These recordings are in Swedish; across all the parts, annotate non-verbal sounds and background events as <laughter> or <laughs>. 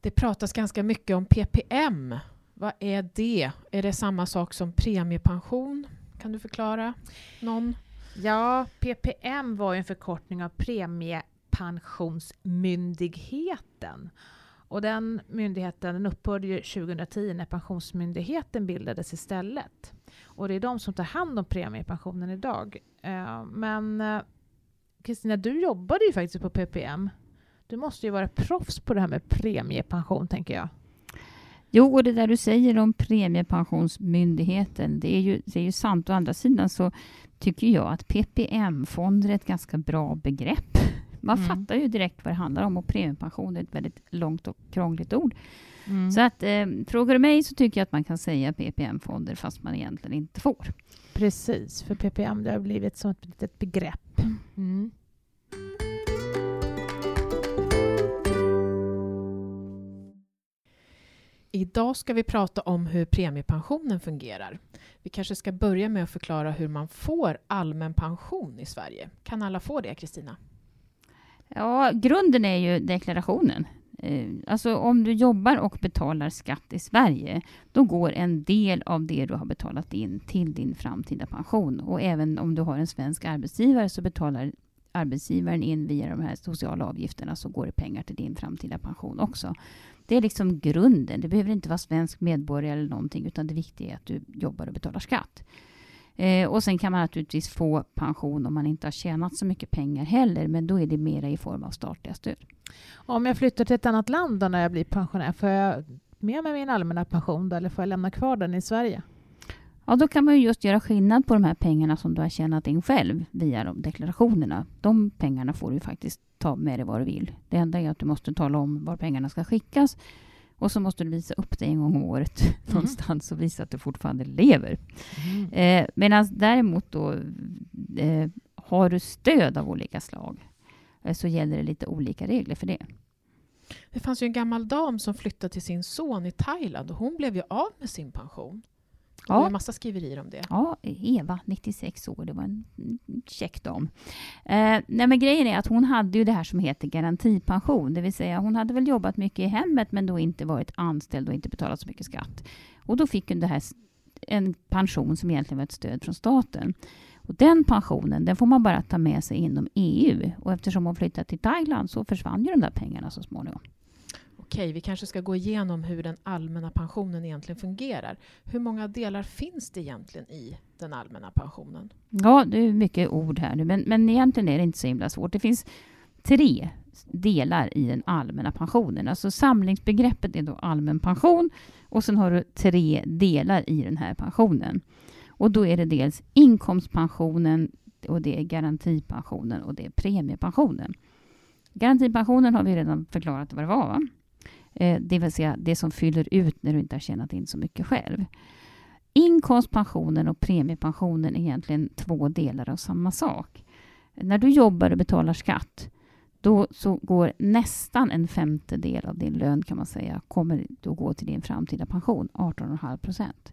Det pratas ganska mycket om PPM. Vad är det? Är det samma sak som premiepension? Kan du förklara? Någon? Ja, PPM var ju en förkortning av Premiepensionsmyndigheten. Och den myndigheten den upphörde ju 2010 när Pensionsmyndigheten bildades istället. Och det är de som tar hand om premiepensionen idag. Eh, men eh, Kristina, du jobbade ju faktiskt på PPM. Du måste ju vara proffs på det här med premiepension, tänker jag. Jo, och det där du säger om Premiepensionsmyndigheten, det är ju, det är ju sant. Å andra sidan så tycker jag att PPM-fonder är ett ganska bra begrepp. Man mm. fattar ju direkt vad det handlar om och premiepension är ett väldigt långt och krångligt ord. Mm. Så att eh, frågar du mig så tycker jag att man kan säga PPM-fonder fast man egentligen inte får. Precis, för PPM det har blivit som ett litet begrepp. Mm. Idag ska vi prata om hur premiepensionen fungerar. Vi kanske ska börja med att förklara hur man får allmän pension i Sverige. Kan alla få det, Kristina? Ja, grunden är ju deklarationen. Eh, alltså om du jobbar och betalar skatt i Sverige, då går en del av det du har betalat in till din framtida pension. Och även om du har en svensk arbetsgivare så betalar arbetsgivaren in via de här sociala avgifterna så går det pengar till din framtida pension också. Det är liksom grunden. Det behöver inte vara svensk medborgare eller någonting, utan det viktiga är att du jobbar och betalar skatt. Eh, och sen kan man naturligtvis få pension om man inte har tjänat så mycket pengar heller, men då är det mera i form av statliga stöd. Om jag flyttar till ett annat land då när jag blir pensionär, får jag med mig min allmänna pension då, eller får jag lämna kvar den i Sverige? Ja, då kan man ju just göra skillnad på de här pengarna som du har tjänat in själv via de deklarationerna. De pengarna får du faktiskt ta med dig vad du vill. Det enda är att du måste tala om var pengarna ska skickas och så måste du visa upp det en gång om året <laughs> mm. någonstans och visa att du fortfarande lever. Mm. Eh, Medan däremot då, eh, har du stöd av olika slag eh, så gäller det lite olika regler för det. Det fanns ju en gammal dam som flyttade till sin son i Thailand och hon blev ju av med sin pension. Det ja. var en massa skriverier om det. Ja, Eva, 96 år, det var en käck dam. Eh, nej, men grejen är att hon hade ju det här som heter garantipension, det vill säga hon hade väl jobbat mycket i hemmet men då inte varit anställd och inte betalat så mycket skatt. Och då fick hon det här, en pension som egentligen var ett stöd från staten. Och den pensionen den får man bara ta med sig inom EU. Och eftersom hon flyttade till Thailand så försvann ju de där pengarna så småningom okej, vi kanske ska gå igenom hur den allmänna pensionen egentligen fungerar. Hur många delar finns det egentligen i den allmänna pensionen? Ja, det är mycket ord här nu, men, men egentligen är det inte så himla svårt. Det finns tre delar i den allmänna pensionen. Alltså samlingsbegreppet är då allmän pension och sen har du tre delar i den här pensionen. Och då är det dels inkomstpensionen och det är garantipensionen och det är premiepensionen. Garantipensionen har vi redan förklarat vad det var. Va? Eh, det vill säga det som fyller ut när du inte har tjänat in så mycket själv. Inkomstpensionen och premiepensionen är egentligen två delar av samma sak. När du jobbar och betalar skatt, då så går nästan en femtedel av din lön kan man säga, kommer då gå till din framtida pension, 18,5 procent.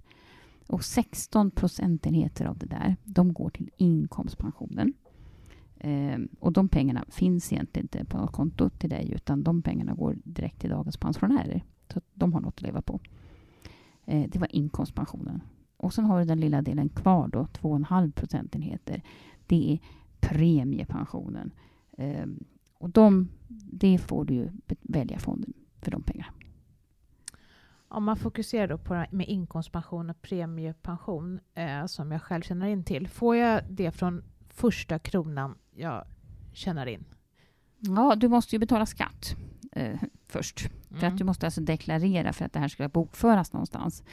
Och 16 procentenheter av det där, de går till inkomstpensionen. Eh, och de pengarna finns egentligen inte på kontot till dig utan de pengarna går direkt till dagens pensionärer. Så att de har något att leva på. Eh, det var inkomstpensionen. Och sen har du den lilla delen kvar då, 2,5 procentenheter. Det är premiepensionen. Eh, och de, det får du ju välja fonden för de pengarna. Om man fokuserar då på med inkomstpension och premiepension eh, som jag själv känner in till. Får jag det från första kronan jag tjänar in? Ja, du måste ju betala skatt eh, först. Mm. För att mm. du måste alltså deklarera för att det här ska bokföras någonstans.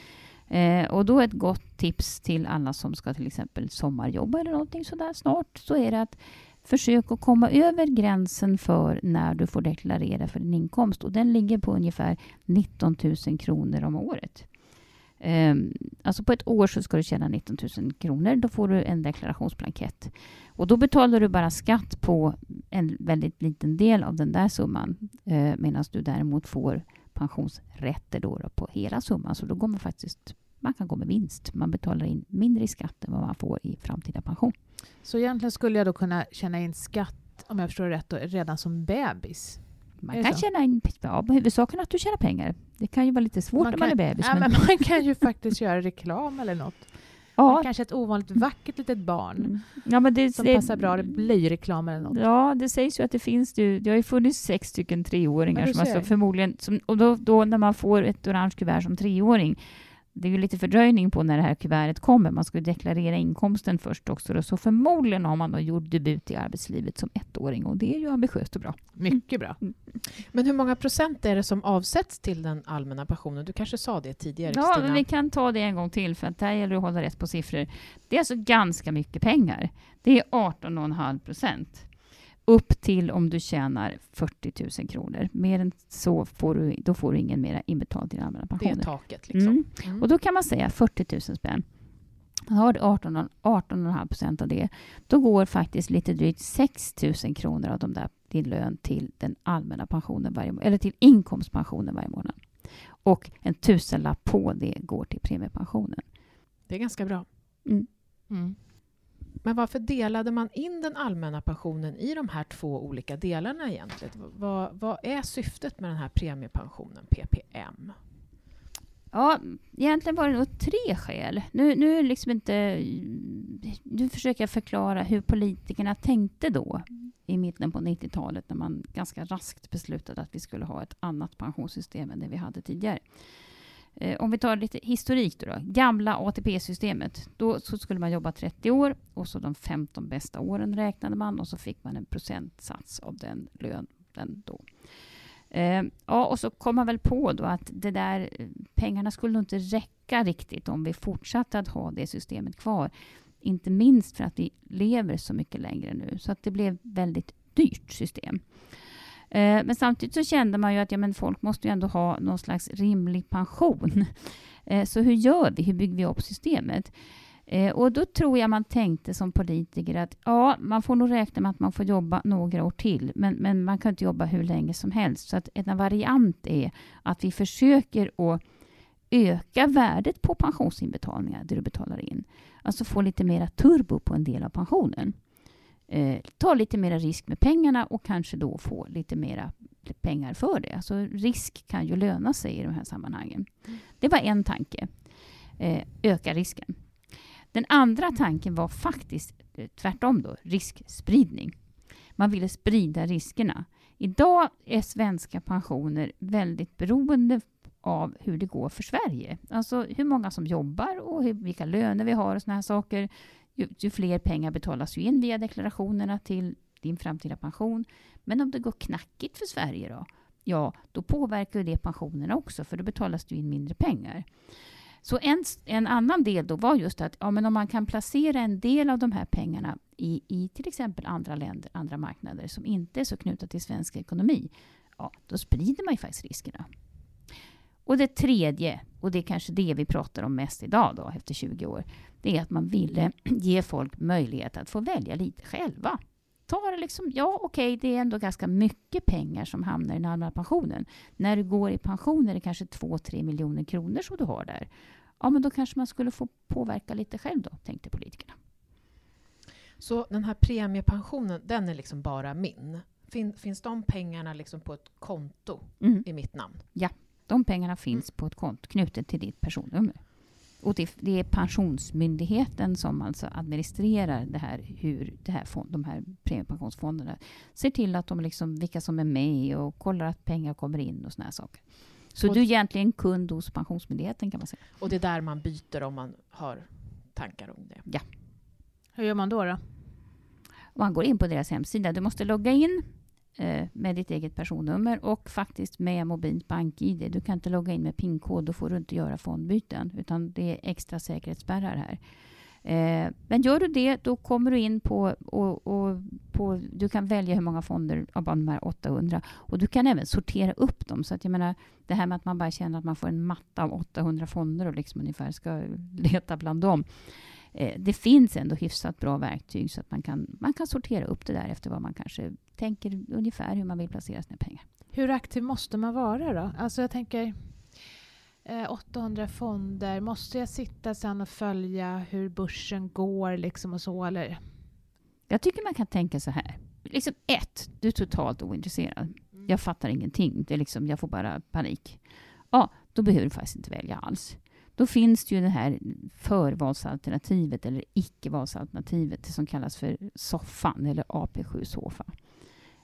Eh, och då ett gott tips till alla som ska till exempel sommarjobba eller någonting sådär snart, så är det att försök att komma över gränsen för när du får deklarera för din inkomst. Och den ligger på ungefär 19 000 kronor om året. Um, alltså på ett år så ska du tjäna 19 000 kronor. Då får du en deklarationsblankett. Och då betalar du bara skatt på en väldigt liten del av den där summan. Uh, Medan du däremot får pensionsrätter då, då på hela summan. Så då går man faktiskt man kan gå med vinst. Man betalar in mindre i skatt än vad man får i framtida pension. Så egentligen skulle jag då kunna tjäna in skatt, om jag förstår rätt, då, redan som bebis? Man kan så? tjäna in, ja, huvudsaken är att du tjänar pengar. Det kan ju vara lite svårt Man när man är kan- bebis. Ja, men, men man kan ju faktiskt göra reklam eller något. <laughs> ja, Kanske ett ovanligt vackert litet barn Mm. ja, men det, som det, passar bra. Det blir reklam eller något. Ja, det sägs ju att det finns. Det, det har ju funnits sex stycken treåringar du som stått förmodligen... Som, och då, då när man får ett orange kuvert som treåring det är ju lite fördröjning på när det här kuvertet kommer. Man ska ju deklarera inkomsten först också. Då. Så förmodligen har man då gjort debut i arbetslivet som ettåring och det är ju ambitiöst och bra. Mycket bra. Men hur många procent är det som avsätts till den allmänna pensionen? Du kanske sa det tidigare, Ja, men vi kan ta det en gång till för att där gäller det att hålla rätt på siffror. Det är alltså ganska mycket pengar. Det är 18,5 procent. Upp till om du tjänar 40 000 kronor. Mer än så får du, då får du ingen mera inbetalt till allmänna Det är taket. Liksom. Mm. Mm. Och då kan man säga 40 000 spänn. Har du 18 18,5 procent av det, då går faktiskt lite drygt 6 000 kronor av de där, din lön till den allmänna pensionen varje eller till inkomstpensionen varje månad. Och en tusenlapp på det går till premiepensionen. Det är ganska bra. Mm. Men varför delade man in den allmänna pensionen i de här två olika delarna egentligen? Vad, vad är syftet med den här premiepensionen, PPM? Ja, egentligen var det nog tre skäl. Nu, nu liksom inte... Nu försöker jag förklara hur politikerna tänkte då i mitten på 90-talet när man ganska raskt beslutade att vi skulle ha ett annat pensionssystem än det vi hade tidigare. Eh, om vi tar lite historik då. då. Gamla ATP-systemet. Då så skulle man jobba 30 år och så de 15 bästa åren räknade man och så fick man en procentsats av den lönen då. Eh, ja, och så kom man väl på då att det där, eh, pengarna skulle nog inte räcka riktigt om vi fortsatte att ha det systemet kvar. Inte minst för att vi lever så mycket längre nu. Så att det blev väldigt dyrt system. Eh, men samtidigt så kände man ju att ja, men folk måste ju ändå ha någon slags rimlig pension. <laughs> Eh, så hur gör vi? Hur bygger vi upp systemet? Eh, och då tror jag man tänkte som politiker att ja, man får nog räkna med att man får jobba några år till, men, men man kan inte jobba hur länge som helst. Så att en variant är att vi försöker att öka värdet på pensionsinbetalningar, det du betalar in. Alltså få lite mera turbo på en del av pensionen. Eh, ta lite mer risk med pengarna och kanske då få lite mera pengar för det. Alltså risk kan ju löna sig i de här sammanhangen. Det var en tanke. Eh, öka risken. Den andra tanken var faktiskt eh, tvärtom då, riskspridning. Man ville sprida riskerna. Idag är svenska pensioner väldigt beroende av hur det går för Sverige. Alltså hur många som jobbar och hur, vilka löner vi har och såna här saker. Ju, ju fler pengar betalas ju in via deklarationerna till din framtida pension. Men om det går knackigt för Sverige då? Ja, då påverkar ju det pensionerna också för då betalas det in mindre pengar. Så en, en annan del då var just att ja, men om man kan placera en del av de här pengarna i, i till exempel andra länder, andra marknader som inte är så knutna till svensk ekonomi, ja, då sprider man ju faktiskt riskerna. Och det tredje, och det är kanske det vi pratar om mest idag då, efter 20 år, det är att man ville <clears throat> ge folk möjlighet att få välja lite själva. Ta det liksom, ja okej, det är ändå ganska mycket pengar som hamnar i den allmänna pensionen. När du går i pension är det kanske 2-3 miljoner kronor som du har där. Ja, men då kanske man skulle få påverka lite själv då, tänkte politikerna. Så den här premiepensionen, den är liksom bara min? Fin, finns de pengarna liksom på ett konto Mm. i mitt namn? De pengarna finns på ett konto knutet till ditt personnummer. Och det, det är Pensionsmyndigheten som alltså administrerar det här, hur det här fond, de här premiepensionsfonderna ser till att de liksom, vilka som är med och kollar att pengar kommer in och såna här saker. Så Och- du är egentligen kund hos Pensionsmyndigheten kan man säga. Och det är där man byter om man har tankar om det. Hur gör man då? då? Man går in på deras hemsida. Du måste logga in Eh, med ditt eget personnummer och faktiskt med mobilt bank-id. Du kan inte logga in med PIN-kod, då får du inte göra fondbyten. Utan det är extra säkerhetsspärrar här. Eh, men gör du det, då kommer du in på, och, och på... Du kan välja hur många fonder av de här 800. Och du kan även sortera upp dem. Så att jag menar, det här med att man bara känner att man får en matta av 800 fonder och liksom ungefär ska leta bland dem. Eh, det finns ändå hyfsat bra verktyg så att man kan, man kan sortera upp det där efter vad man kanske tänker ungefär hur man vill placera sina pengar. Hur aktiv måste man vara då? Alltså jag tänker eh, 800 fonder, måste jag sitta sen och följa hur börsen går liksom och så eller? Jag tycker man kan tänka så här. Liksom ett, du är totalt ointresserad. Mm. Jag fattar ingenting. Det är liksom, jag får bara panik. Ja, då behöver du faktiskt inte välja alls. Då finns det ju det här förvalsalternativet eller icke-valsalternativet som kallas för soffan eller AP7-soffa.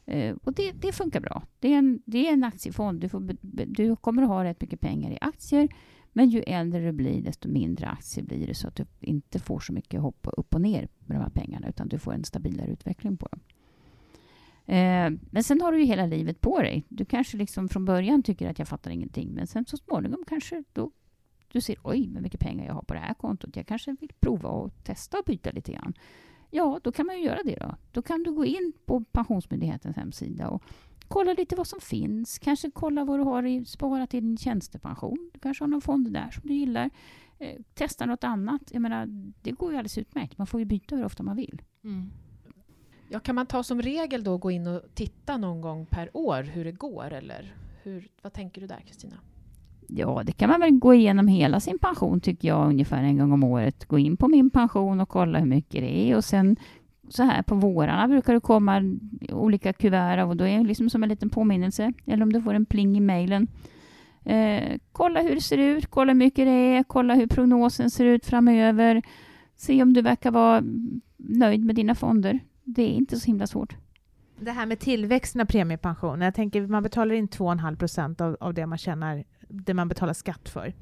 Eh, och det, det, funkar bra. Det är en, det är en aktiefond. Du, får, du kommer att ha rätt mycket pengar i aktier men ju äldre du blir, desto mindre aktier blir det så att du inte får så mycket hopp upp och ner med de här pengarna utan du får en stabilare utveckling på dem. Eh, men sen har du ju hela livet på dig. Du kanske liksom från början tycker att jag fattar ingenting men sen så småningom kanske då du ser oj, vad mycket pengar jag har på det här kontot. Jag kanske vill prova och testa och byta lite grann. Ja, då kan man ju göra det då. Då kan du gå in på Pensionsmyndighetens hemsida och kolla lite vad som finns. Kanske kolla vad du har i, sparat i din tjänstepension. Du kanske har någon fond där som du gillar. Eh, testa något annat. Jag menar, det går ju alldeles utmärkt. Man får ju byta hur ofta man vill. Mm. Ja, kan man ta som regel då gå in och titta någon gång per år hur det går? Eller hur, vad tänker du där, Kristina? Ja, det kan man väl gå igenom hela sin pension tycker jag ungefär en gång om året. Gå in på min pension och kolla hur mycket det är och sen så här på vårarna brukar det komma olika kuvert och då är det liksom som en liten påminnelse. Eller om du får en pling i mejlen. Eh, kolla hur det ser ut, kolla hur mycket det är, kolla hur prognosen ser ut framöver. Se om du verkar vara nöjd med dina fonder. Det är inte så himla svårt. Det här med tillväxten av premiepensionen. Jag tänker man betalar in 2,5 procent av, av det man tjänar, det man betalar skatt för.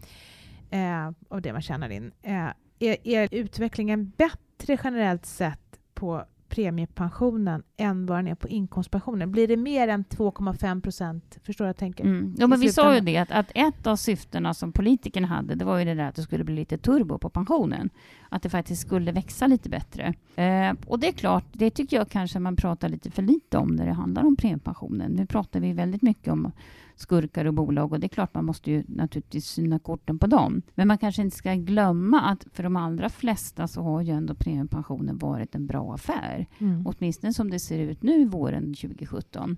Eh, av det man tjänar in. Eh, är, är utvecklingen bättre generellt sett på premiepensionen än vad den är på inkomstpensionen. Blir det mer än 2,5 procent? Förstår jag tänker? Mm. Ja, men vi sa ju det, att, att ett av syftena som politikerna hade, det var ju det där att det skulle bli lite turbo på pensionen. Att det faktiskt skulle växa lite bättre. Eh, och det är klart, det tycker jag kanske man pratar lite för lite om när det handlar om premiepensionen. Nu pratar vi väldigt mycket om skurkar och bolag och det är klart man måste ju naturligtvis syna korten på dem. Men man kanske inte ska glömma att för de allra flesta så har ju ändå premiepensionen varit en bra affär. Mm. Åtminstone som det ser ut nu våren 2017.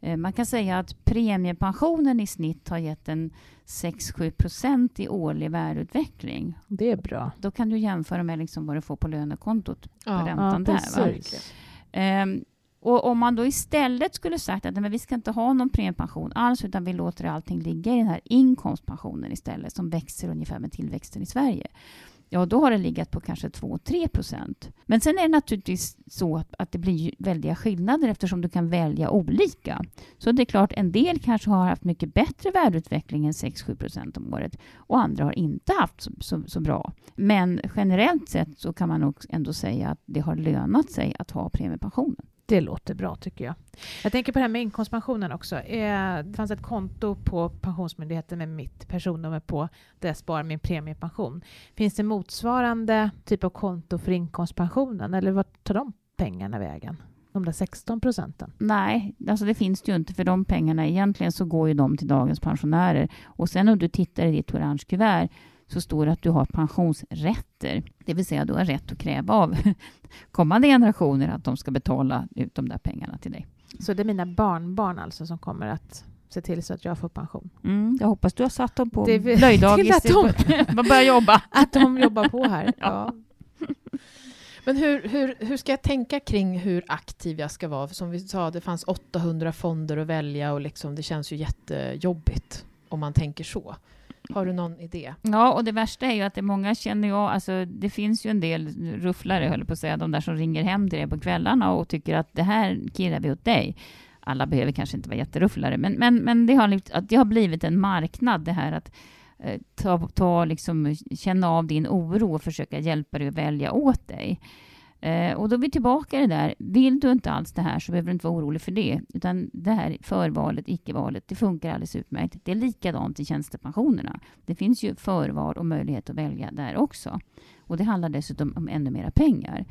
Eh, man kan säga att premiepensionen i snitt har gett en 6-7 procent i årlig värdeutveckling. Det är bra. Då kan du jämföra med liksom vad du får på lönekontot ja, på räntan ja, där. Och om man då istället skulle sagt att men vi ska inte ha någon premiepension alls, utan vi låter allting ligga i den här inkomstpensionen istället, som växer ungefär med tillväxten i Sverige. Ja, då har det legat på kanske 2-3 procent. Men sen är det naturligtvis så att, att det blir väldiga skillnader eftersom du kan välja olika. Så det är klart, en del kanske har haft mycket bättre värdeutveckling än 6-7 procent om året och andra har inte haft så, så, så, bra. Men generellt sett så kan man nog ändå säga att det har lönat sig att ha premiepensionen. Det låter bra tycker jag. Jag tänker på det här med inkomstpensionen också. Eh, det fanns ett konto på Pensionsmyndigheten med mitt personnummer på där jag sparar min premiepension. Finns det motsvarande typ av konto för inkomstpensionen eller vart tar de pengarna vägen? De där 16 procenten? Nej, alltså det finns det ju inte för de pengarna. Egentligen så går ju de till dagens pensionärer. Och sen om du tittar i ditt orange kuvert så står det att du har pensionsrätter. Det vill säga du har rätt att kräva av <laughs> kommande generationer att de ska betala ut de där pengarna till dig. Så det är mina barnbarn alltså som kommer att se till så att jag får pension? Mm, jag hoppas du har satt dem på blöjdagis. <laughs> Att de <laughs> börjar jobba. Att de jobbar på här. ja. Men hur, hur, hur ska jag tänka kring hur aktiv jag ska vara? Som vi sa, det fanns 800 fonder att välja och liksom, det känns ju jättejobbigt om man tänker så. Har du någon idé? Ja, och det värsta är ju att det många känner jag, alltså det finns ju en del rufflare, höll på att säga, de där som ringer hem till dig på kvällarna och tycker att det här kirrar vi åt dig. Alla behöver kanske inte vara jätterufflare, men, men, men det, har, det har blivit en marknad det här att eh, ta, ta liksom, känna av din oro och försöka hjälpa dig att välja åt dig. Eh, och då är vi tillbaka i det där. Vill du inte alls det här så behöver du inte vara orolig för det. Utan det här förvalet, icke-valet, det funkar alldeles utmärkt. Det är likadant i tjänstepensionerna. Det finns ju förval och möjlighet att välja där också. Och det handlar dessutom om ännu mera pengar.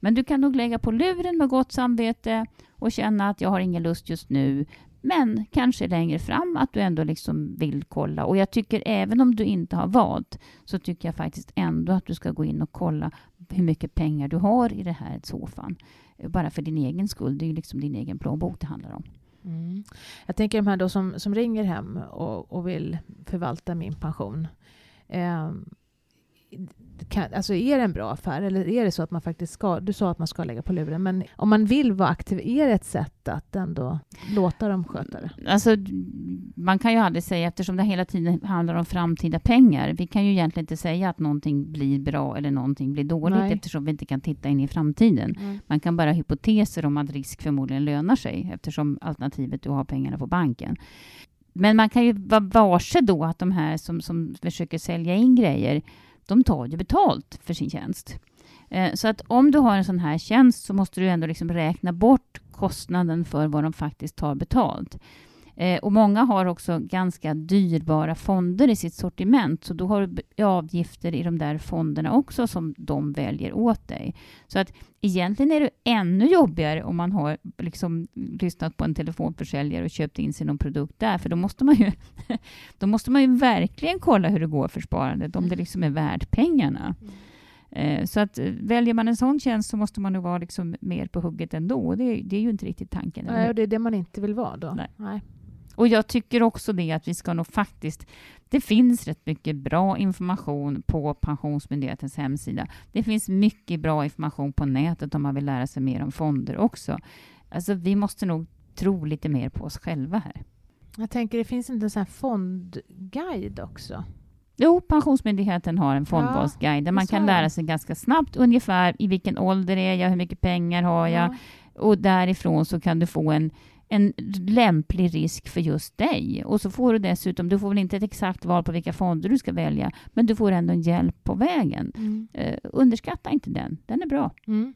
Men du kan nog lägga på luren med gott samvete och känna att jag har ingen lust just nu. Men kanske längre fram att du ändå liksom vill kolla. Och jag tycker även om du inte har valt så tycker jag faktiskt ändå att du ska gå in och kolla hur mycket pengar du har i det här soffan. Eh, bara för din egen skull. Det är ju liksom din egen plånbok det handlar om. Mm. Jag tänker de här då som, som ringer hem och, och vill förvalta min pension. Eh, kan, alltså är det en bra affär eller är det så att man faktiskt ska, du sa att man ska lägga på luren, men om man vill vara aktiv, är det ett sätt att ändå låta dem sköta det? Alltså, man kan ju aldrig säga, eftersom det hela tiden handlar om framtida pengar, vi kan ju egentligen inte säga att någonting blir bra eller någonting blir dåligt, Nej. eftersom vi inte kan titta in i framtiden. Mm. Man kan bara ha hypoteser om att risk förmodligen lönar sig, eftersom alternativet du har pengarna på banken. Men man kan ju vara varse då att de här som, som försöker sälja in grejer, de tar ju betalt för sin tjänst. Eh, så att om du har en sån här tjänst så måste du ändå liksom räkna bort kostnaden för vad de faktiskt tar betalt. Eh, och många har också ganska dyrbara fonder i sitt sortiment, så då har du avgifter i de där fonderna också som de väljer åt dig. Så att egentligen är det ännu jobbigare om man har liksom lyssnat på en telefonförsäljare och köpt in sig någon produkt där, för då måste man ju, <laughs> då måste man ju verkligen kolla hur det går för sparandet, om det liksom är värt pengarna. Mm. Så att väljer man en sån tjänst så måste man nog vara liksom mer på hugget ändå. Det, det är ju inte riktigt tanken. Nej, och det är det man inte vill vara då. Nej. Nej. Och jag tycker också det att vi ska nog faktiskt... Det finns rätt mycket bra information på Pensionsmyndighetens hemsida. Det finns mycket bra information på nätet om man vill lära sig mer om fonder också. Alltså, vi måste nog tro lite mer på oss själva här. Jag tänker, det finns inte en sån fondguide också? Jo, Pensionsmyndigheten har en fondvalsguide där man kan lära sig ganska snabbt ungefär i vilken ålder är jag, hur mycket pengar har jag? Ja. Och därifrån så kan du få en en lämplig risk för just dig. Och så får du dessutom, du får väl inte ett exakt val på vilka fonder du ska välja, men du får ändå en hjälp på vägen. Mm. Uh, underskatta inte den, den är bra. Mm.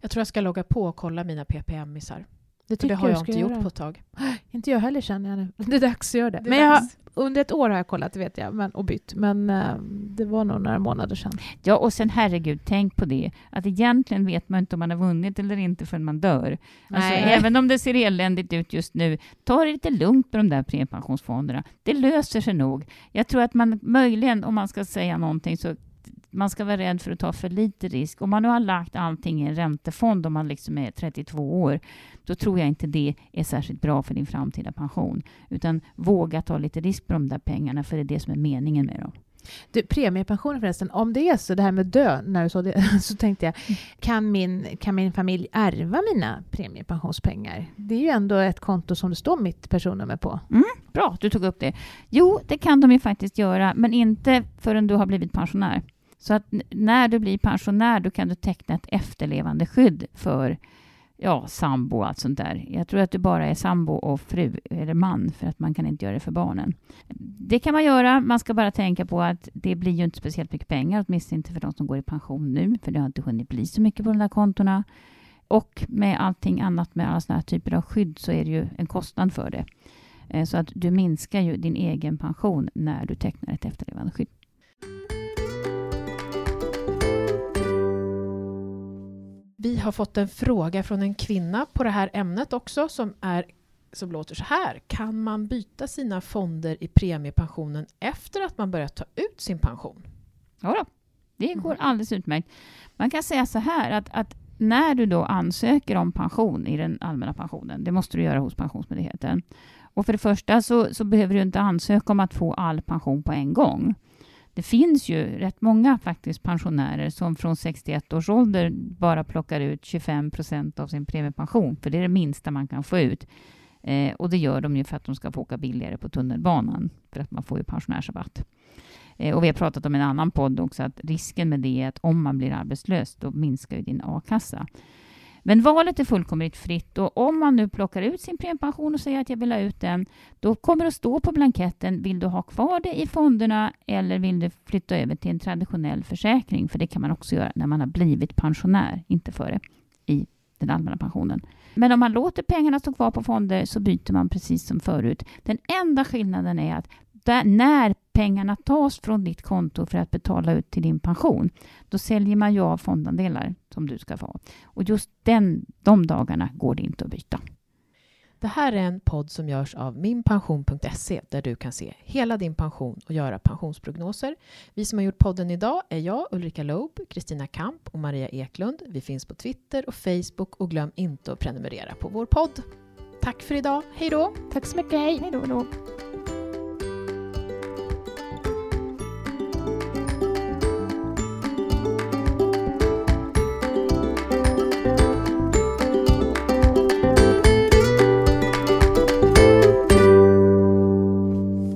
Jag tror jag ska logga på och kolla mina PPM-isar. Det, det har jag, jag inte göra. gjort på ett tag. <gasps> Inte jag heller känner jag nu. <laughs> Det är dags att göra det. det men jag har, under ett år har jag kollat, det vet jag, men, och bytt. Men uh, det var nog några månader sedan. Ja, och sen herregud, tänk på det. Att egentligen vet man inte om man har vunnit eller inte förrän man dör. Alltså, även om det ser eländigt ut just nu, ta det lite lugnt med de där premiepensionsfonderna. Det löser sig nog. Jag tror att man möjligen, om man ska säga någonting, så man ska vara rädd för att ta för lite risk. Om man nu har lagt allting i en räntefond om man liksom är 32 år, då tror jag inte det är särskilt bra för din framtida pension. Utan våga ta lite risk på de där pengarna, för det är det som är meningen med dem. Du, premiepensionen förresten, om det är så, det här med dö, när du sa det, <laughs> så tänkte jag, kan min, kan min familj ärva mina premiepensionspengar? Det är ju ändå ett konto som det står mitt personnummer på. Mm, bra, du tog upp det. Jo, det kan de ju faktiskt göra, men inte förrän du har blivit pensionär. Så att när du blir pensionär då kan du teckna ett efterlevande skydd för ja, sambo och allt sånt där. Jag tror att du bara är sambo och fru eller man för att man kan inte göra det för barnen. Det kan man göra. Man ska bara tänka på att det blir ju inte speciellt mycket pengar, åtminstone inte för de som går i pension nu, för det har inte hunnit bli så mycket på de där kontona. Och med allting annat, med alla såna här typer av skydd, så är det ju en kostnad för det. Eh, så att du minskar ju din egen pension när du tecknar ett efterlevandeskydd. Vi har fått en fråga från en kvinna på det här ämnet också som, är, som låter så här. Kan man byta sina fonder i premiepensionen efter att man börjat ta ut sin pension? Ja då, det går mm. alldeles utmärkt. Man kan säga så här att, att när du då ansöker om pension i den allmänna pensionen, det måste du göra hos Pensionsmyndigheten. Och för det första så, så behöver du inte ansöka om att få all pension på en gång det finns ju rätt många faktiskt pensionärer som från 61 års ålder bara plockar ut 25 procent av sin premiepension, för det är det minsta man kan få ut. Eh, och det gör de ju för att de ska få åka billigare på tunnelbanan, för att man får ju pensionärsrabatt. Eh, och vi har pratat om en annan podd också, att risken med det är att om man blir arbetslös, då minskar ju din a-kassa. Men valet är fullkomligt fritt och om man nu plockar ut sin premiepension och säger att jag vill ha ut den, då kommer det att stå på blanketten, vill du ha kvar det i fonderna eller vill du flytta över till en traditionell försäkring? För det kan man också göra när man har blivit pensionär, inte före, i den allmänna pensionen. Men om man låter pengarna stå kvar på fonder så byter man precis som förut. Den enda skillnaden är att där, när pengarna tas från ditt konto för att betala ut till din pension, då säljer man ju av fondandelar som du ska få. Och just den, de dagarna går det inte att byta. Det här är en podd som görs av minpension.se där du kan se hela din pension och göra pensionsprognoser. Vi som har gjort podden idag är jag, Ulrika Loeb, Kristina Kamp och Maria Eklund. Vi finns på Twitter och Facebook och glöm inte att prenumerera på vår podd. Tack för idag. Hej då! Tack så mycket. Hej då.